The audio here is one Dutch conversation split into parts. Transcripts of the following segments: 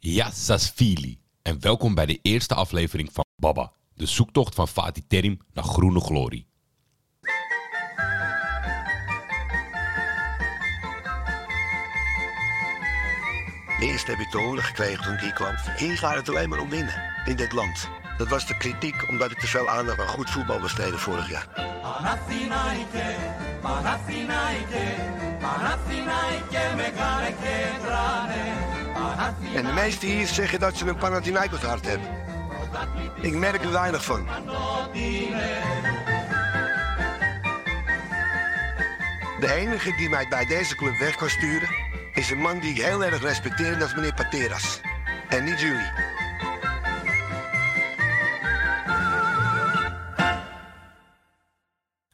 Yassasfili en welkom bij de eerste aflevering van Baba, de zoektocht van Fatih Terim naar groene glorie. Eerst heb ik te horen gekregen toen ik hier kwam. Hier gaat het alleen maar om winnen in dit land. Dat was de kritiek omdat ik te veel aandacht aan goed voetbal besteedde vorig jaar. En de meesten hier zeggen dat ze een Panathinaikos hart hebben. Ik merk er weinig van. De enige die mij bij deze club weg kan sturen... is een man die ik heel erg respecteer en dat is meneer Pateras. En niet jullie.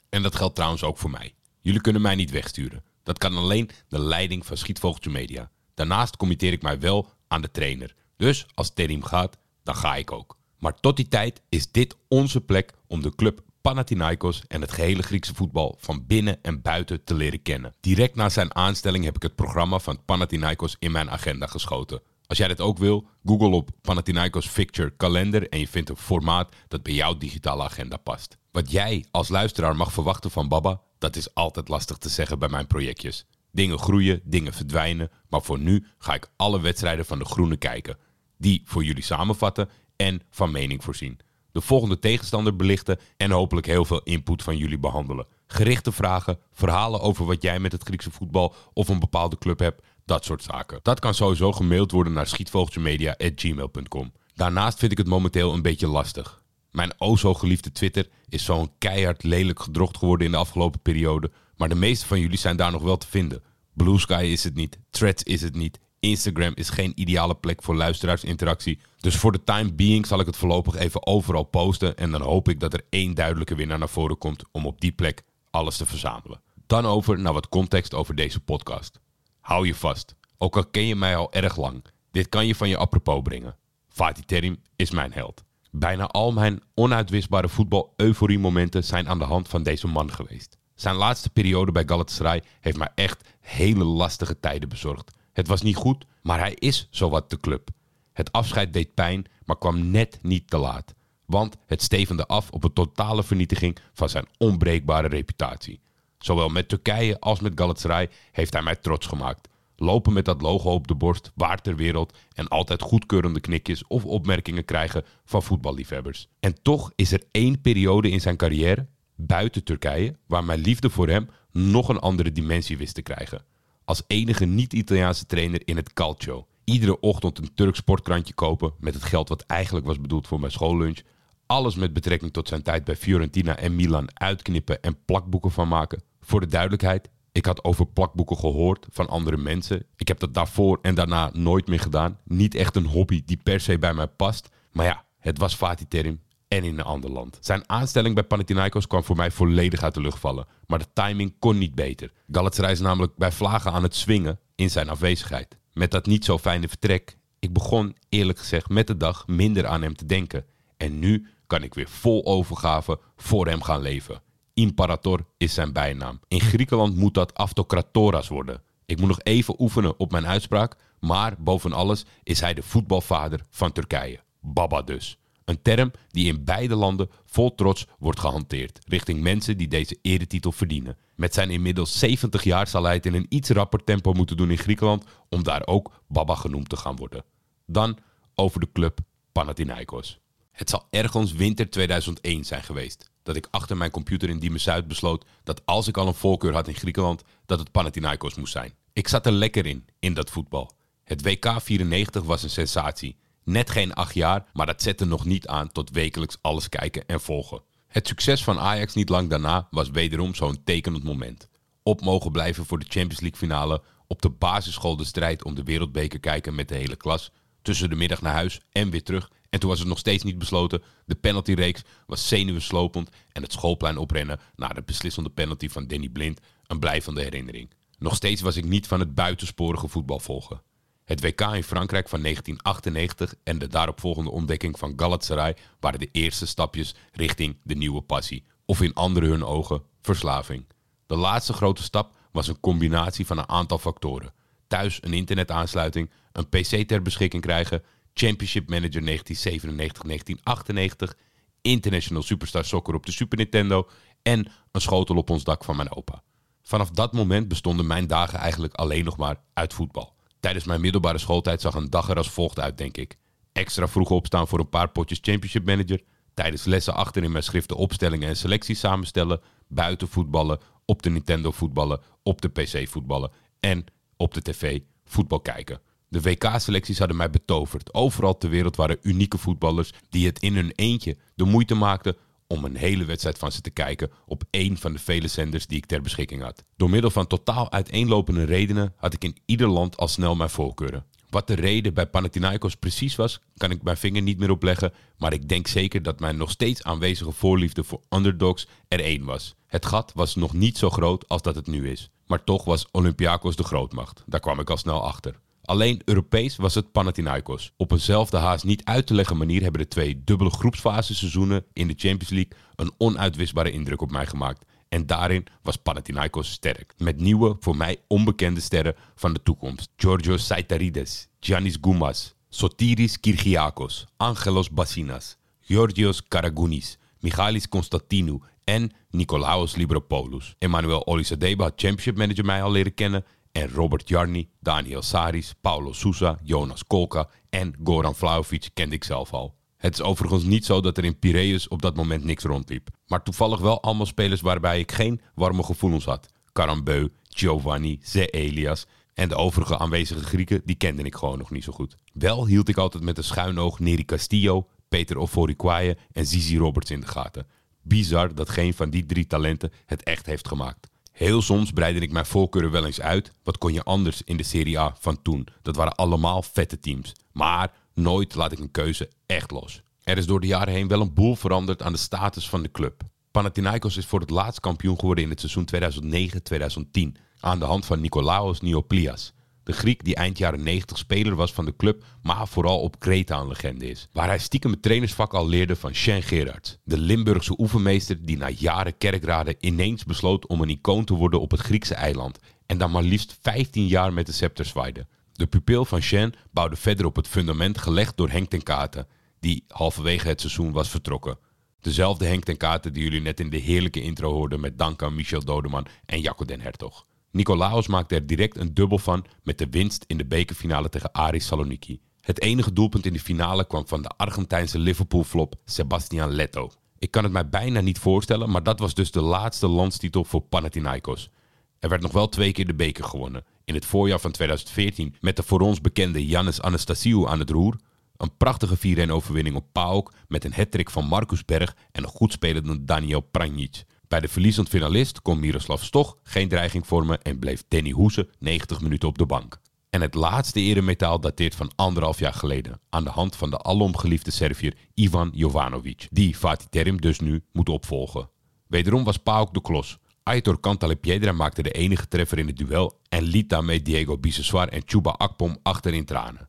En dat geldt trouwens ook voor mij. Jullie kunnen mij niet wegsturen. Dat kan alleen de leiding van Schietvogeltje Media. Daarnaast committeer ik mij wel aan de trainer. Dus als Terim gaat, dan ga ik ook. Maar tot die tijd is dit onze plek om de club Panathinaikos en het gehele Griekse voetbal van binnen en buiten te leren kennen. Direct na zijn aanstelling heb ik het programma van Panathinaikos in mijn agenda geschoten. Als jij dit ook wil, google op Panathinaikos Fixture Kalender en je vindt een formaat dat bij jouw digitale agenda past. Wat jij als luisteraar mag verwachten van Baba, dat is altijd lastig te zeggen bij mijn projectjes. Dingen groeien, dingen verdwijnen, maar voor nu ga ik alle wedstrijden van de Groene kijken. Die voor jullie samenvatten en van mening voorzien. De volgende tegenstander belichten en hopelijk heel veel input van jullie behandelen. Gerichte vragen, verhalen over wat jij met het Griekse voetbal of een bepaalde club hebt, dat soort zaken. Dat kan sowieso gemaild worden naar schietvogeltjemedia.gmail.com. Daarnaast vind ik het momenteel een beetje lastig. Mijn o zo geliefde Twitter is zo'n keihard lelijk gedrocht geworden in de afgelopen periode, maar de meeste van jullie zijn daar nog wel te vinden. Blue Sky is het niet, Threads is het niet, Instagram is geen ideale plek voor luisteraarsinteractie. Dus voor de time being zal ik het voorlopig even overal posten en dan hoop ik dat er één duidelijke winnaar naar voren komt om op die plek alles te verzamelen. Dan over naar wat context over deze podcast. Hou je vast, ook al ken je mij al erg lang. Dit kan je van je apropos brengen. Fatih Terim is mijn held. Bijna al mijn onuitwisbare voetbal-euforie-momenten zijn aan de hand van deze man geweest. Zijn laatste periode bij Galatasaray heeft mij echt hele lastige tijden bezorgd. Het was niet goed, maar hij is zowat de club. Het afscheid deed pijn, maar kwam net niet te laat. Want het stevende af op een totale vernietiging van zijn onbreekbare reputatie. Zowel met Turkije als met Galatasaray heeft hij mij trots gemaakt. Lopen met dat logo op de borst, waar ter wereld en altijd goedkeurende knikjes of opmerkingen krijgen van voetballiefhebbers. En toch is er één periode in zijn carrière, buiten Turkije, waar mijn liefde voor hem nog een andere dimensie wist te krijgen. Als enige niet-Italiaanse trainer in het Calcio. Iedere ochtend een Turks sportkrantje kopen met het geld wat eigenlijk was bedoeld voor mijn schoollunch. Alles met betrekking tot zijn tijd bij Fiorentina en Milan uitknippen en plakboeken van maken. Voor de duidelijkheid, ik had over plakboeken gehoord van andere mensen. Ik heb dat daarvoor en daarna nooit meer gedaan. Niet echt een hobby die per se bij mij past. Maar ja, het was Fatih Terim en in een ander land. Zijn aanstelling bij Panathinaikos kwam voor mij volledig uit de lucht vallen. Maar de timing kon niet beter. Galatasaray is namelijk bij vlagen aan het zwingen in zijn afwezigheid. Met dat niet zo fijne vertrek, ik begon eerlijk gezegd met de dag minder aan hem te denken. En nu kan ik weer vol overgave voor hem gaan leven. Imperator is zijn bijnaam. In Griekenland moet dat Aftokratoras worden. Ik moet nog even oefenen op mijn uitspraak, maar boven alles is hij de voetbalvader van Turkije. Baba dus. Een term die in beide landen vol trots wordt gehanteerd richting mensen die deze eretitel verdienen. Met zijn inmiddels 70 jaar zal hij het in een iets rapper tempo moeten doen in Griekenland om daar ook Baba genoemd te gaan worden. Dan over de club Panathinaikos. Het zal ergens winter 2001 zijn geweest dat ik achter mijn computer in Diemen Zuid besloot dat als ik al een voorkeur had in Griekenland, dat het Panathinaikos moest zijn. Ik zat er lekker in, in dat voetbal. Het WK 94 was een sensatie. Net geen acht jaar, maar dat zette nog niet aan tot wekelijks alles kijken en volgen. Het succes van Ajax niet lang daarna was wederom zo'n tekenend moment. Op mogen blijven voor de Champions League finale, op de basisschool de strijd om de wereldbeker kijken met de hele klas, tussen de middag naar huis en weer terug. En toen was het nog steeds niet besloten. De penaltyreeks was zenuwenslopend en het schoolplein oprennen na de beslissende penalty van Danny Blind een blijvende herinnering. Nog steeds was ik niet van het buitensporige voetbal volgen. Het WK in Frankrijk van 1998 en de daaropvolgende ontdekking van Galatasaray waren de eerste stapjes richting de nieuwe passie, of in andere hun ogen verslaving. De laatste grote stap was een combinatie van een aantal factoren. thuis een internetaansluiting, een PC ter beschikking krijgen, Championship Manager 1997-1998, International Superstar Soccer op de Super Nintendo en een schotel op ons dak van mijn opa. Vanaf dat moment bestonden mijn dagen eigenlijk alleen nog maar uit voetbal. Tijdens mijn middelbare schooltijd zag een dag er als volgt uit, denk ik. Extra vroeg opstaan voor een paar potjes Championship Manager. Tijdens lessen achter in mijn schriften opstellingen en selecties samenstellen. Buiten voetballen, op de Nintendo voetballen, op de PC voetballen en op de tv voetbal kijken. De WK-selecties hadden mij betoverd. Overal ter wereld waren unieke voetballers die het in hun eentje de moeite maakten om een hele wedstrijd van ze te kijken op één van de vele zenders die ik ter beschikking had. Door middel van totaal uiteenlopende redenen had ik in ieder land al snel mijn voorkeuren. Wat de reden bij Panathinaikos precies was, kan ik mijn vinger niet meer opleggen, maar ik denk zeker dat mijn nog steeds aanwezige voorliefde voor underdogs er één was. Het gat was nog niet zo groot als dat het nu is, maar toch was Olympiakos de grootmacht. Daar kwam ik al snel achter. Alleen Europees was het Panathinaikos. Op eenzelfde haast niet uit te leggen manier hebben de twee dubbele groepsfaseseizoenen in de Champions League een onuitwisbare indruk op mij gemaakt. En daarin was Panathinaikos sterk. Met nieuwe, voor mij onbekende sterren van de toekomst. Georgios Saitarides, Giannis Goumas, Sotiris Kirgiakos, Angelos Bassinas, Georgios Karagounis, Michalis Konstantinou en Nicolaos Libropoulos. Emmanuel Olisadeba had Championship Manager mij al leren kennen en Robert Jarni, Daniel Saris, Paulo Sousa, Jonas Kolka en Goran Vlaovic kende ik zelf al. Het is overigens niet zo dat er in Piraeus op dat moment niks rondliep. Maar toevallig wel allemaal spelers waarbij ik geen warme gevoelens had. Karambeu, Giovanni, Ze Elias en de overige aanwezige Grieken, die kende ik gewoon nog niet zo goed. Wel hield ik altijd met een schuin oog Neri Castillo, Peter Oforikwaye en Zizi Roberts in de gaten. Bizar dat geen van die drie talenten het echt heeft gemaakt. Heel soms breidde ik mijn voorkeuren wel eens uit. Wat kon je anders in de Serie A van toen? Dat waren allemaal vette teams. Maar nooit laat ik een keuze echt los. Er is door de jaren heen wel een boel veranderd aan de status van de club. Panathinaikos is voor het laatst kampioen geworden in het seizoen 2009-2010 aan de hand van Nikolaos Nioplias. De Griek die eind jaren 90 speler was van de club, maar vooral op Kreta een legende is. Waar hij stiekem het trainersvak al leerde van Shen Gerards. De Limburgse oefenmeester die na jaren kerkraden ineens besloot om een icoon te worden op het Griekse eiland. En dan maar liefst 15 jaar met de scepter zwaaide. De pupil van Shen bouwde verder op het fundament gelegd door Henk ten Katen, die halverwege het seizoen was vertrokken. Dezelfde Henk ten Katen die jullie net in de heerlijke intro hoorden met dank Michel Dodeman en Jacco den Hertog. Nicolaos maakte er direct een dubbel van met de winst in de bekerfinale tegen Aris Saloniki. Het enige doelpunt in de finale kwam van de Argentijnse Liverpool-flop Sebastian Leto. Ik kan het mij bijna niet voorstellen, maar dat was dus de laatste landstitel voor Panathinaikos. Er werd nog wel twee keer de beker gewonnen. In het voorjaar van 2014 met de voor ons bekende Jannis Anastasiou aan het roer. Een prachtige 4-1 overwinning op PAOK met een hattrick van Marcus Berg en een goed spelende Daniel Pranjic. Bij de verliezend finalist kon Miroslav Stoch geen dreiging vormen en bleef Danny Hoese 90 minuten op de bank. En het laatste eremetaal dateert van anderhalf jaar geleden, aan de hand van de alomgeliefde Servier Ivan Jovanovic, die Fatih Terim dus nu moet opvolgen. Wederom was Pauk de klos. Aitor Cantalepiedra maakte de enige treffer in het duel en liet daarmee Diego Biseswar en Chuba Akpom achter in tranen.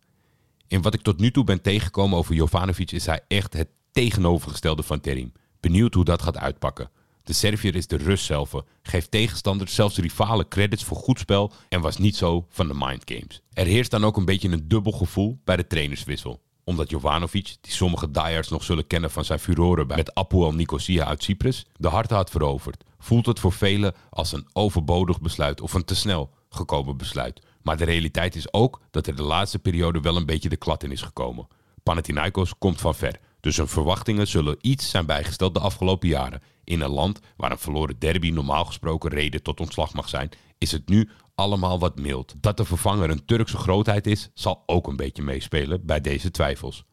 In wat ik tot nu toe ben tegengekomen over Jovanovic is hij echt het tegenovergestelde van Terim. Benieuwd hoe dat gaat uitpakken. De Servier is de rust zelf, geeft tegenstanders, zelfs rivalen credits voor goed spel en was niet zo van de mindgames. Er heerst dan ook een beetje een dubbel gevoel bij de trainerswissel omdat Jovanovic, die sommige diehards nog zullen kennen van zijn furoren met Apoel Nicosia uit Cyprus, de harten had veroverd. Voelt het voor velen als een overbodig besluit of een te snel gekomen besluit. Maar de realiteit is ook dat er de laatste periode wel een beetje de klad in is gekomen. Panathinaikos komt van ver, dus hun verwachtingen zullen iets zijn bijgesteld de afgelopen jaren. In een land waar een verloren derby normaal gesproken reden tot ontslag mag zijn, is het nu allemaal wat mild. Dat de vervanger een Turkse grootheid is, zal ook een beetje meespelen bij deze twijfels.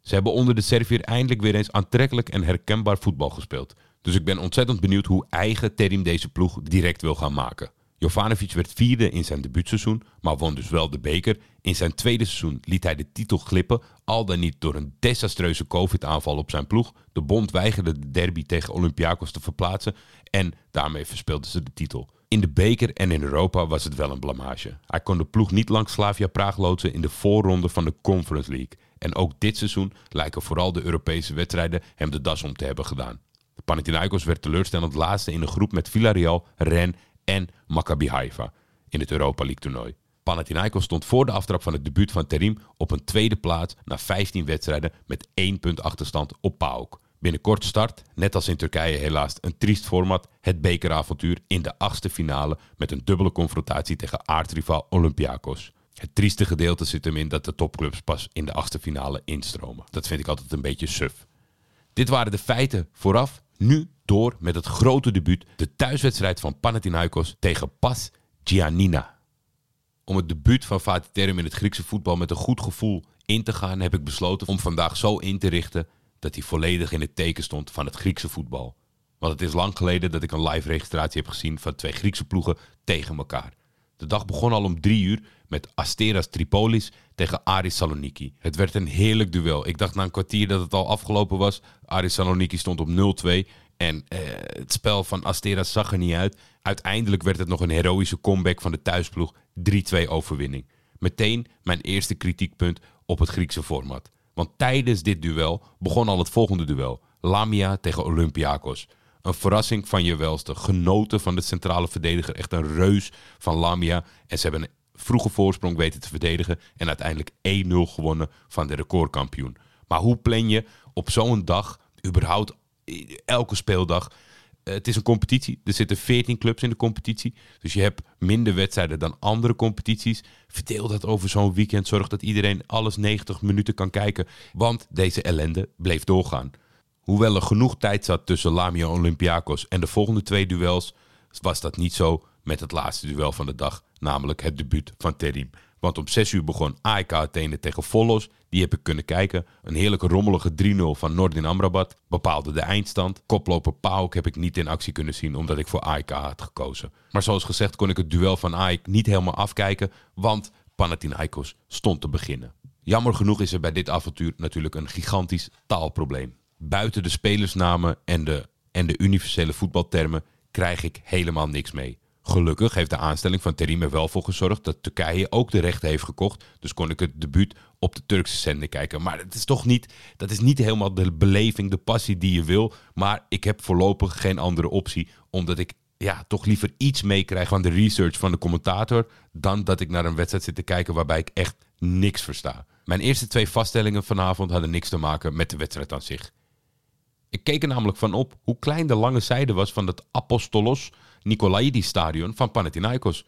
Ze hebben onder de Servier eindelijk weer eens aantrekkelijk en herkenbaar voetbal gespeeld. Dus ik ben ontzettend benieuwd hoe eigen Terim deze ploeg direct wil gaan maken. Jovanovic werd vierde in zijn debuutseizoen, maar won dus wel de beker. In zijn tweede seizoen liet hij de titel glippen, al dan niet door een desastreuze COVID-aanval op zijn ploeg. De bond weigerde de derby tegen Olympiakos te verplaatsen en daarmee verspeelden ze de titel. In de beker en in Europa was het wel een blamage. Hij kon de ploeg niet langs Slavia Praag loodsen in de voorronde van de Conference League. En ook dit seizoen lijken vooral de Europese wedstrijden hem de das om te hebben gedaan. Panathinaikos werd teleurstellend laatste in een groep met Villarreal, Rennes en Maccabi Haifa in het Europa League toernooi. Panathinaikos stond voor de aftrap van het debuut van Terim op een tweede plaats na 15 wedstrijden met 1 punt achterstand op PAOK. Binnenkort start, net als in Turkije helaas, een triest format, het bekeravontuur in de achtste finale met een dubbele confrontatie tegen aardrivaal Olympiakos. Het trieste gedeelte zit hem in dat de topclubs pas in de achtste finale instromen. Dat vind ik altijd een beetje suf. Dit waren de feiten vooraf. Nu door met het grote debuut, de thuiswedstrijd van Panathinaikos tegen Pas Giannina. Om het debuut van Fatih Terim in het Griekse voetbal met een goed gevoel in te gaan, heb ik besloten om vandaag zo in te richten dat hij volledig in het teken stond van het Griekse voetbal. Want het is lang geleden dat ik een live registratie heb gezien van twee Griekse ploegen tegen elkaar. De dag begon al om drie uur met Asteras Tripolis tegen Aris Saloniki. Het werd een heerlijk duel. Ik dacht na een kwartier dat het al afgelopen was. Aris Saloniki stond op 0-2 en eh, het spel van Asteras zag er niet uit. Uiteindelijk werd het nog een heroïsche comeback van de thuisploeg. 3-2 overwinning. Meteen mijn eerste kritiekpunt op het Griekse format. Want tijdens dit duel begon al het volgende duel. Lamia tegen Olympiakos. Een verrassing van je welste. Genoten van de centrale verdediger. Echt een reus van Lamia. En ze hebben een vroege voorsprong weten te verdedigen. En uiteindelijk 1-0 gewonnen van de recordkampioen. Maar hoe plan je op zo'n dag, überhaupt elke speeldag... Eh, Het is een competitie. Er zitten 14 clubs in de competitie. Dus je hebt minder wedstrijden dan andere competities. Verdeel dat over zo'n weekend. Zorg dat iedereen alles 90 minuten kan kijken. Want deze ellende bleef doorgaan. Hoewel er genoeg tijd zat tussen Lamia Olympiakos en de volgende twee duels, was dat niet zo met het laatste duel van de dag, namelijk het debuut van Terim. Want om 6 uur begon AEK Athene tegen Volos. Die heb ik kunnen kijken. Een heerlijke rommelige 3-0 van Nordin Amrabat bepaalde de eindstand. Koploper Pauk heb ik niet in actie kunnen zien omdat ik voor AEK had gekozen. Maar zoals gezegd kon ik het duel van AEK niet helemaal afkijken, want Panathinaikos stond te beginnen. Jammer genoeg is er bij dit avontuur natuurlijk een gigantisch taalprobleem. Buiten de spelersnamen en de, en de universele voetbaltermen krijg ik helemaal niks mee. Gelukkig heeft de aanstelling van Terim er wel voor gezorgd dat Turkije ook de rechten heeft gekocht. Dus kon ik het debuut op de Turkse zender kijken. Maar het is toch niet, dat is niet helemaal de beleving, de passie die je wil. Maar ik heb voorlopig geen andere optie, omdat ik ja, toch liever iets meekrijg van de research van de commentator. dan dat ik naar een wedstrijd zit te kijken waarbij ik echt niks versta. Mijn eerste twee vaststellingen vanavond hadden niks te maken met de wedstrijd aan zich. Ik keek er namelijk van op hoe klein de lange zijde was van het Apostolos Nikolaidis stadion van Panathinaikos.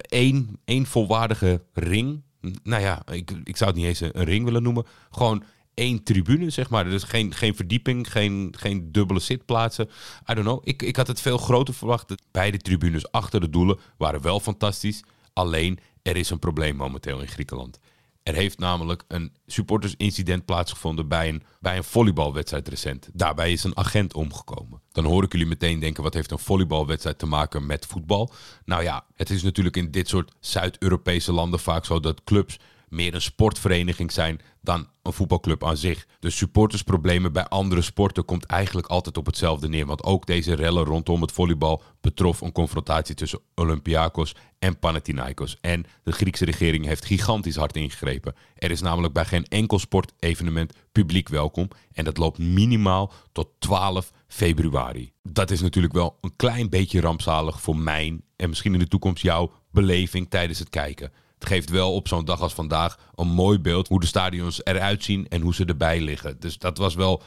Eén uh, één volwaardige ring. Nou ja, ik, ik zou het niet eens een ring willen noemen. Gewoon één tribune, zeg maar. Dus geen, geen verdieping, geen, geen dubbele zitplaatsen. I don't know. Ik, ik had het veel groter verwacht. Beide tribunes achter de doelen waren wel fantastisch. Alleen, er is een probleem momenteel in Griekenland. Er heeft namelijk een supportersincident plaatsgevonden bij een, bij een volleybalwedstrijd recent. Daarbij is een agent omgekomen. Dan hoor ik jullie meteen denken, wat heeft een volleybalwedstrijd te maken met voetbal? Nou ja, het is natuurlijk in dit soort Zuid-Europese landen vaak zo dat clubs meer een sportvereniging zijn dan een voetbalclub aan zich. De supportersproblemen bij andere sporten komt eigenlijk altijd op hetzelfde neer. Want ook deze rellen rondom het volleybal betrof een confrontatie tussen Olympiakos en Panathinaikos. En de Griekse regering heeft gigantisch hard ingegrepen. Er is namelijk bij geen enkel sportevenement publiek welkom. En dat loopt minimaal tot 12 februari. Dat is natuurlijk wel een klein beetje rampzalig voor mijn en misschien in de toekomst jouw beleving tijdens het kijken. Het geeft wel op zo'n dag als vandaag een mooi beeld hoe de stadions eruit zien en hoe ze erbij liggen. Dus dat was wel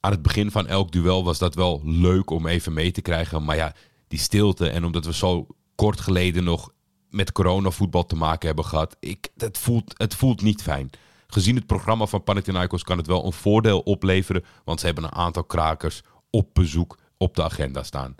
aan het begin van elk duel was dat wel leuk om even mee te krijgen. Maar ja, die stilte en omdat we zo kort geleden nog met coronavoetbal te maken hebben gehad, ik, het, voelt, het voelt niet fijn. Gezien het programma van Panathinaikos kan het wel een voordeel opleveren, want ze hebben een aantal krakers op bezoek op de agenda staan.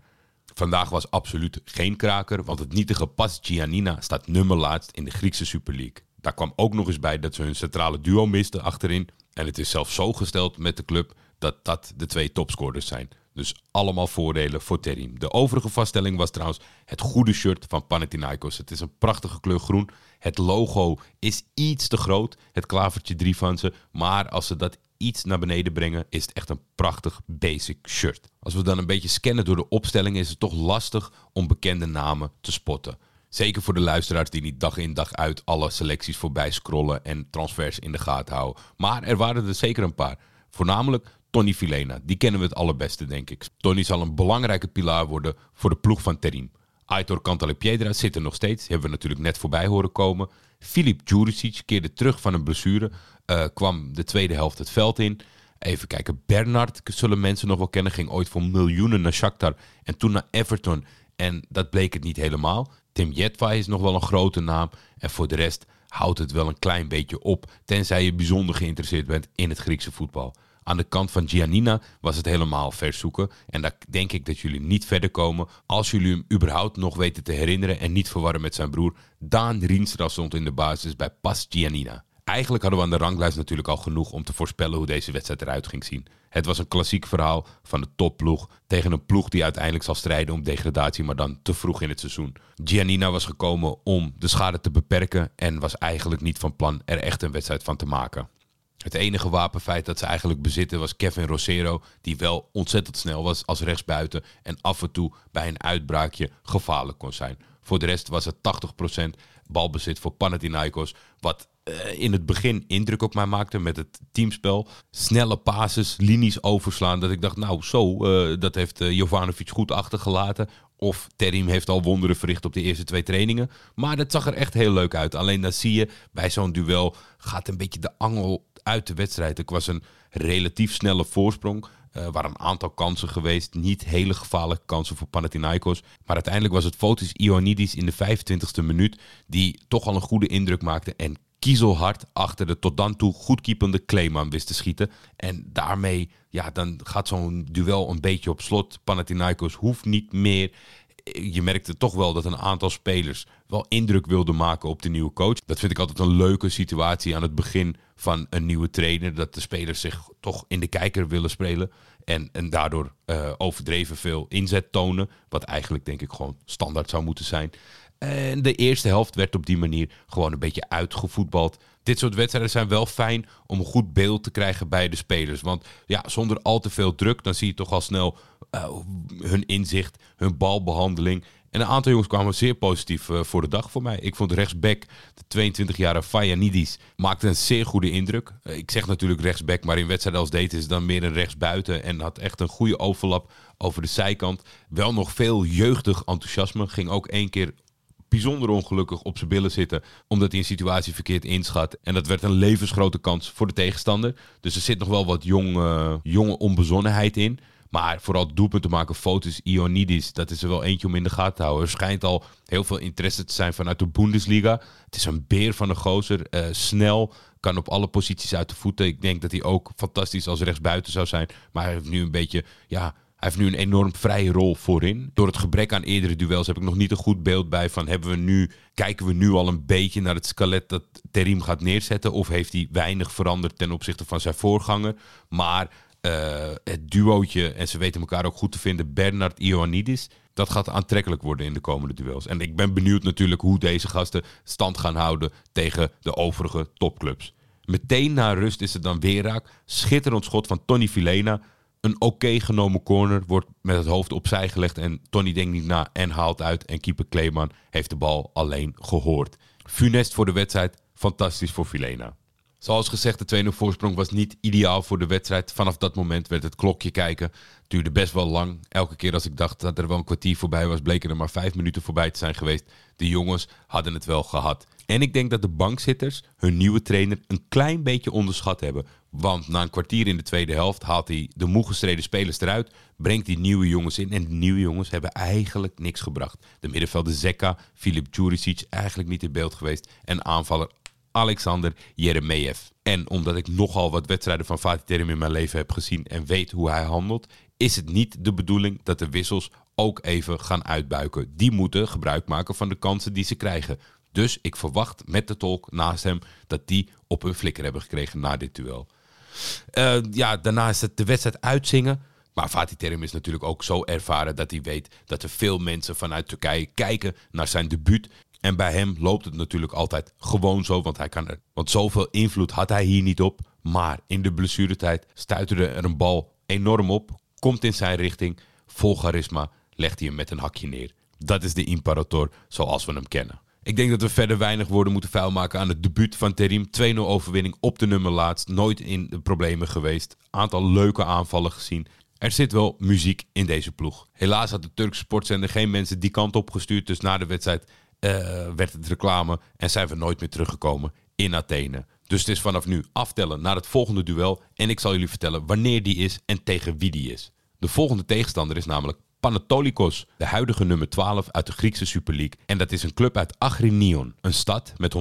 Vandaag was absoluut geen kraker, want het nietige Pas Giannina staat nummer laatst in de Griekse Super League. Daar kwam ook nog eens bij dat ze hun centrale duo misten achterin. En het is zelfs zo gesteld met de club dat dat de twee topscorers zijn. Dus allemaal voordelen voor Terim. De overige vaststelling was trouwens het goede shirt van Panathinaikos. Het is een prachtige kleur groen. Het logo is iets te groot, het klavertje 3 van ze. Maar als ze dat iets naar beneden brengen, is het echt een prachtig basic shirt. Als we dan een beetje scannen door de opstelling, is het toch lastig om bekende namen te spotten. Zeker voor de luisteraars die niet dag in dag uit alle selecties voorbij scrollen en transfers in de gaten houden. Maar er waren er zeker een paar. Voornamelijk Tony Filena. Die kennen we het allerbeste, denk ik. Tony zal een belangrijke pilaar worden voor de ploeg van Terim. Aitor Cantalepiedra zit er nog steeds. Hebben we natuurlijk net voorbij horen komen. Filip Djuricic keerde terug van een blessure. eh, kwam de tweede helft het veld in. Even kijken, Bernard zullen mensen nog wel kennen. Ging ooit voor miljoenen naar Shakhtar en toen naar Everton. En dat bleek het niet helemaal. Tim Jetva is nog wel een grote naam. En voor de rest houdt het wel een klein beetje op. Tenzij je bijzonder geïnteresseerd bent in het Griekse voetbal. Aan de kant van Giannina was het helemaal verzoeken. En daar denk ik dat jullie niet verder komen. Als jullie hem überhaupt nog weten te herinneren. En niet verwarren met zijn broer. Daan Rienstra stond in de basis bij Pas Giannina. Eigenlijk hadden we aan de ranglijst natuurlijk al genoeg om te voorspellen hoe deze wedstrijd eruit ging zien. Het was een klassiek verhaal van de topploeg tegen een ploeg die uiteindelijk zal strijden om degradatie, maar dan te vroeg in het seizoen. Giannina was gekomen om de schade te beperken en was eigenlijk niet van plan er echt een wedstrijd van te maken. Het enige wapenfeit dat ze eigenlijk bezitten was Kevin Rosero, die wel ontzettend snel was als rechtsbuiten en af en toe bij een uitbraakje gevaarlijk kon zijn. Voor de rest was het 80% balbezit voor Panathinaikos, wat eh, in het begin indruk op mij maakte met het teamspel. Snelle passes, linies overslaan, dat ik dacht, nou zo, eh, dat heeft uh, Jovanovic goed achtergelaten. Of Terim heeft al wonderen verricht op de eerste twee trainingen. Maar dat zag er echt heel leuk uit. Alleen dan zie je, bij zo'n duel gaat een beetje de angel uit de wedstrijd. Ik was een relatief snelle voorsprong. Er waren een aantal kansen geweest. Niet hele gevaarlijke kansen voor Panathinaikos. Maar uiteindelijk was het Fotis Ioannidis in de 25e minuut... die toch al een goede indruk maakte... en kiezelhard achter de tot dan toe goedkeepende Kleeman wist te schieten. En daarmee, ja, dan gaat zo'n duel een beetje op slot. Panathinaikos hoeft niet meer. Je merkte toch wel dat een aantal spelers wel indruk wilden maken op de nieuwe coach. Dat vind ik altijd een leuke situatie aan het begin van een nieuwe trainer. Dat de spelers zich toch in de kijker willen spelen. En, en daardoor uh, overdreven veel inzet tonen. Wat eigenlijk denk ik gewoon standaard zou moeten zijn. En de eerste helft werd op die manier gewoon een beetje uitgevoetbald. Dit soort wedstrijden zijn wel fijn om een goed beeld te krijgen bij de spelers. Want ja, zonder al te veel druk, dan zie je toch al snel uh, hun inzicht, hun balbehandeling. En een aantal jongens kwamen zeer positief uh, voor de dag voor mij. Ik vond rechtsback, de 22-jarige Fayanidis, maakte een zeer goede indruk. Uh, ik zeg natuurlijk rechtsback, maar in wedstrijden als deze is dan meer een rechtsbuiten. En had echt een goede overlap over de zijkant. Wel nog veel jeugdig enthousiasme. Ging ook één keer bijzonder ongelukkig op zijn billen zitten. Omdat hij een situatie verkeerd inschat. En dat werd een levensgrote kans voor de tegenstander. Dus er zit nog wel wat jong, uh, jonge onbezonnenheid in. Maar vooral doelpunt te maken, foto's, Ionidis, dat is er wel eentje om in de gaten te houden. Er schijnt al heel veel interesse te zijn vanuit de Bundesliga. Het is een beer van een gozer, uh, snel, kan op alle posities uit de voeten. Ik denk dat hij ook fantastisch als rechtsbuiten zou zijn. Maar hij heeft nu een beetje, ja, hij heeft nu een enorm vrije rol voorin. Door het gebrek aan eerdere duels heb ik nog niet een goed beeld bij van hebben we nu, kijken we nu al een beetje naar het skelet dat Terim gaat neerzetten of heeft hij weinig veranderd ten opzichte van zijn voorganger. Maar uh, het duootje, en ze weten elkaar ook goed te vinden, Bernard Ioannidis, dat gaat aantrekkelijk worden in de komende duels. En ik ben benieuwd natuurlijk hoe deze gasten stand gaan houden tegen de overige topclubs. Meteen na rust is het dan weer raak. Schitterend schot van Tony Filena. Een oké genomen corner wordt met het hoofd opzij gelegd en Tony denkt niet na en haalt uit. En keeper Kleeman heeft de bal alleen gehoord. Funest voor de wedstrijd, fantastisch voor Filena. Zoals gezegd, de 2-0 voorsprong was niet ideaal voor de wedstrijd. Vanaf dat moment werd het klokje kijken. Het duurde best wel lang. Elke keer als ik dacht dat er wel een kwartier voorbij was, bleken er maar vijf minuten voorbij te zijn geweest. De jongens hadden het wel gehad. En ik denk dat de bankzitters hun nieuwe trainer een klein beetje onderschat hebben. Want na een kwartier in de tweede helft haalt hij de moe gestreden spelers eruit. Brengt die nieuwe jongens in. En de nieuwe jongens hebben eigenlijk niks gebracht. De middenvelder Zeka, Filip Djuricic eigenlijk niet in beeld geweest. En aanvaller Alexander Jeremejev. En omdat ik nogal wat wedstrijden van Fatih Terim in mijn leven heb gezien en weet hoe hij handelt, is het niet de bedoeling dat de wissels ook even gaan uitbuiken. Die moeten gebruik maken van de kansen die ze krijgen. Dus ik verwacht met de tolk naast hem dat die op hun flikker hebben gekregen na dit duel. Uh, ja, daarna is het de wedstrijd uitzingen. Maar Fatih Terim is natuurlijk ook zo ervaren dat hij weet dat er veel mensen vanuit Turkije kijken naar zijn debuut. En bij hem loopt het natuurlijk altijd gewoon zo, want hij kan er. Want zoveel invloed had hij hier niet op. Maar in de blessuretijd stuiterde er een bal enorm op, komt in zijn richting, vol charisma, legt hij hem met een hakje neer. Dat is de Imperator zoals we hem kennen. Ik denk dat we verder weinig woorden moeten vuilmaken aan het debuut van Terim. 2-0 overwinning op de nummer laatst. Nooit in de problemen geweest. Aantal leuke aanvallen gezien. Er zit wel muziek in deze ploeg. Helaas had de Turkse sportzender geen mensen die kant op gestuurd. Dus na de wedstrijd werd het reclame en zijn we nooit meer teruggekomen in Athene. Dus het is vanaf nu aftellen naar het volgende duel. En ik zal jullie vertellen wanneer die is en tegen wie die is. De volgende tegenstander is namelijk Panatolikos, de huidige nummer 12 uit de Griekse Super League. En dat is een club uit Agrinion, een stad met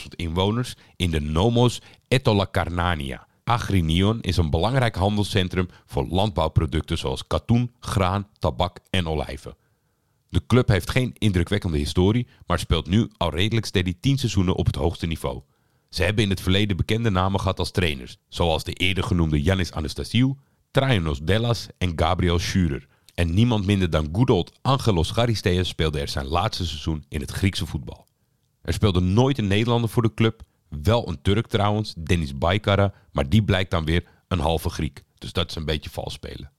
106.000 inwoners in de Nomos Etolakarnania. Agrinion is een belangrijk handelscentrum voor landbouwproducten zoals katoen, graan, tabak en olijven. De club heeft geen indrukwekkende historie, maar speelt nu al redelijk steady 10 seizoenen op het hoogste niveau. Ze hebben in het verleden bekende namen gehad als trainers, zoals de eerder genoemde Yanis Anastasiou, Traianos Dellas en Gabriel Schurer. En niemand minder dan good Angelos Charisteas speelde er zijn laatste seizoen in het Griekse voetbal. Er speelde nooit een Nederlander voor de club, wel een Turk trouwens, Dennis Baykara, maar die blijkt dan weer een halve Griek. Dus dat is een beetje vals spelen.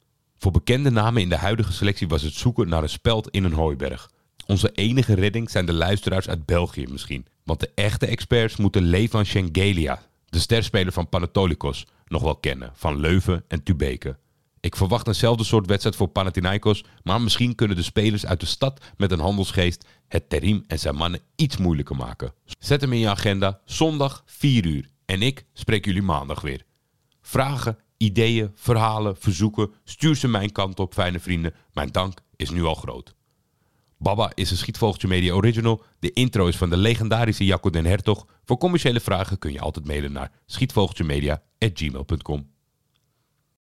Voor bekende namen in de huidige selectie was het zoeken naar een speld in een hooiberg. Onze enige redding zijn de luisteraars uit België misschien. Want de echte experts moeten Levan Schengelia, de sterspeler van Panatolikos, nog wel kennen, van Leuven en Tubeke. Ik verwacht eenzelfde soort wedstrijd voor Panathinaikos, maar misschien kunnen de spelers uit de stad met een handelsgeest het Terim en zijn mannen iets moeilijker maken. Zet hem in je agenda, zondag 4 uur. En ik spreek jullie maandag weer. Vragen, ideeën, verhalen, verzoeken, stuur ze mijn kant op, fijne vrienden. Mijn dank is nu al groot. Baba is een Schietvogeltje Media Original. De intro is van de legendarische Jacco den Hertog. Voor commerciële vragen kun je altijd mailen naar schietvogeltjemedia.gmail.com.